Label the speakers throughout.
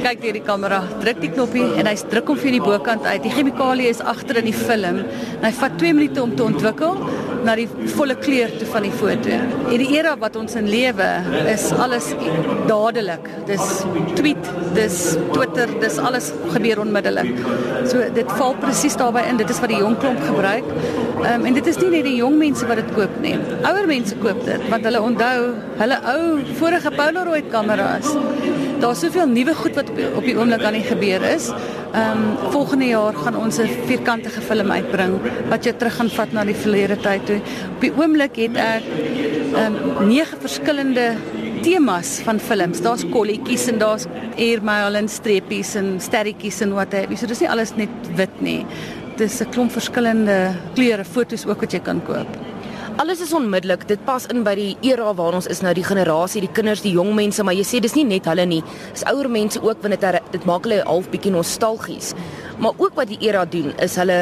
Speaker 1: kyk deur die kamera, druk die knoppie en hy druk hom vir die bokant uit. Die chemikalie is agter in die film. Hy vat 2 minute om te ontwikkel na die volle kleur toe van die foto. En die era wat ons in lewe is alles dadelik. Dis tweet, dis Twitter, dis alles gebeur onmiddellik. So dit val presies daarbey in. Dit is wat die jong klomp gebruik. Um, en dit is nie net die jong mense wat dit koop nie. Ouer mense koop dit want hulle onthou hulle ou vorige Polaroid kameras. Daar's soveel nuwe goed wat op die oomblik aan die gebeur is. Ehm um, volgende jaar gaan ons 'n vierkantige film uitbring wat jou terug gaan vat na die verlede tyd toe. Op die oomblik het ek ehm um, nege verskillende temas van films. Daar's kolletjies en daar's airmail en streepies en sterretjies en wat heb jy. So dis nie alles net wit nie. Dis 'n klomp verskillende kleure fotos ook wat jy kan koop.
Speaker 2: Alles is onmiddellik. Dit pas in by die era waar ons is nou, die generasie, die kinders, die jong mense, maar jy sê dis nie net hulle nie. Dis ouer mense ook want dit dit maak hulle half bietjie nostalgies. Maar ook wat die era doen is hulle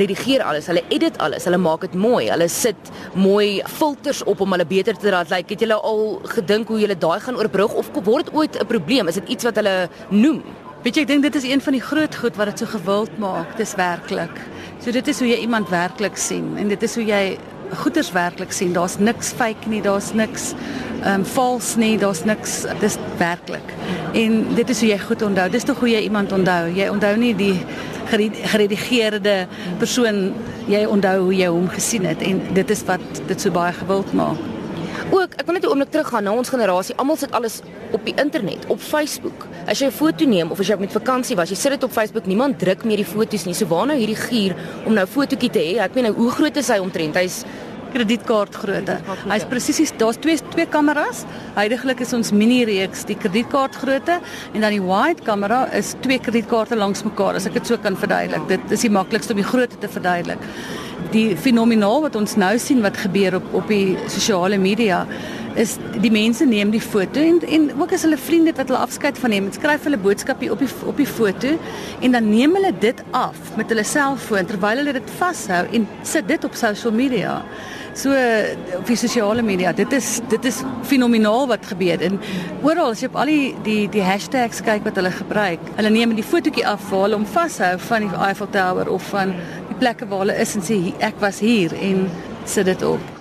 Speaker 2: redigeer alles, hulle edit alles, hulle maak dit mooi. Hulle sit mooi filters op om hulle beter te laat lyk. Like, het julle al gedink hoe julle daai gaan oorbrug of word dit ooit 'n probleem? Is dit iets wat hulle noem?
Speaker 1: Weet jy, ek dink dit is een van die groot goed wat dit so gewild maak. Dis werklik. So dit is hoe jy iemand werklik sien en dit is hoe jy goeders werklik sien. Daar's niks fake nie, daar's niks ehm um, vals nie, daar's niks dis werklik. En dit is hoe jy goed onthou. Dis tog hoe jy iemand onthou. Jy onthou nie die geredigeerde persoon, jy onthou hoe jy hom gesien het en dit is wat dit so baie gewild maak.
Speaker 2: Ook, ek wil net 'n oomblik teruggaan na ons generasie. Almal sit alles op die internet, op Facebook. As jy 'n foto neem of as jy op met vakansie was, jy sit dit op Facebook. Niemand druk meer die foto's nie. So waar nou hierdie gier om nou fotootjie te hê? Ek meen nou, hoe groot is hy omtrent? Hy's
Speaker 1: kredietkaart grootte. Hy's presies daar's twee twee kameras. Heidiglik is ons mini reeks die kredietkaart grootte en dan die wide kamera is twee kredietkaarte langs mekaar as ek dit so kan verduidelik. Dit is die maklikste om die grootte te verduidelik. Die fenomenaal wat ons nou sien wat gebeur op op die sosiale media is die mense neem die foto en en ook as hulle vriende wat hulle afskeid van neem, skryf hulle boodskapie op die op die foto en dan neem hulle dit af met hulle selfoon terwyl hulle dit vashou en sit dit op social media. So op die sosiale media, dit is dit is fenomenaal wat gebeur en oral as jy op al die die die hashtags kyk wat hulle gebruik. Hulle neem die fotootjie af waar hulle hom vashou van die Eiffel Tower of van die plekke waar hulle is en sê ek was hier en sit dit op.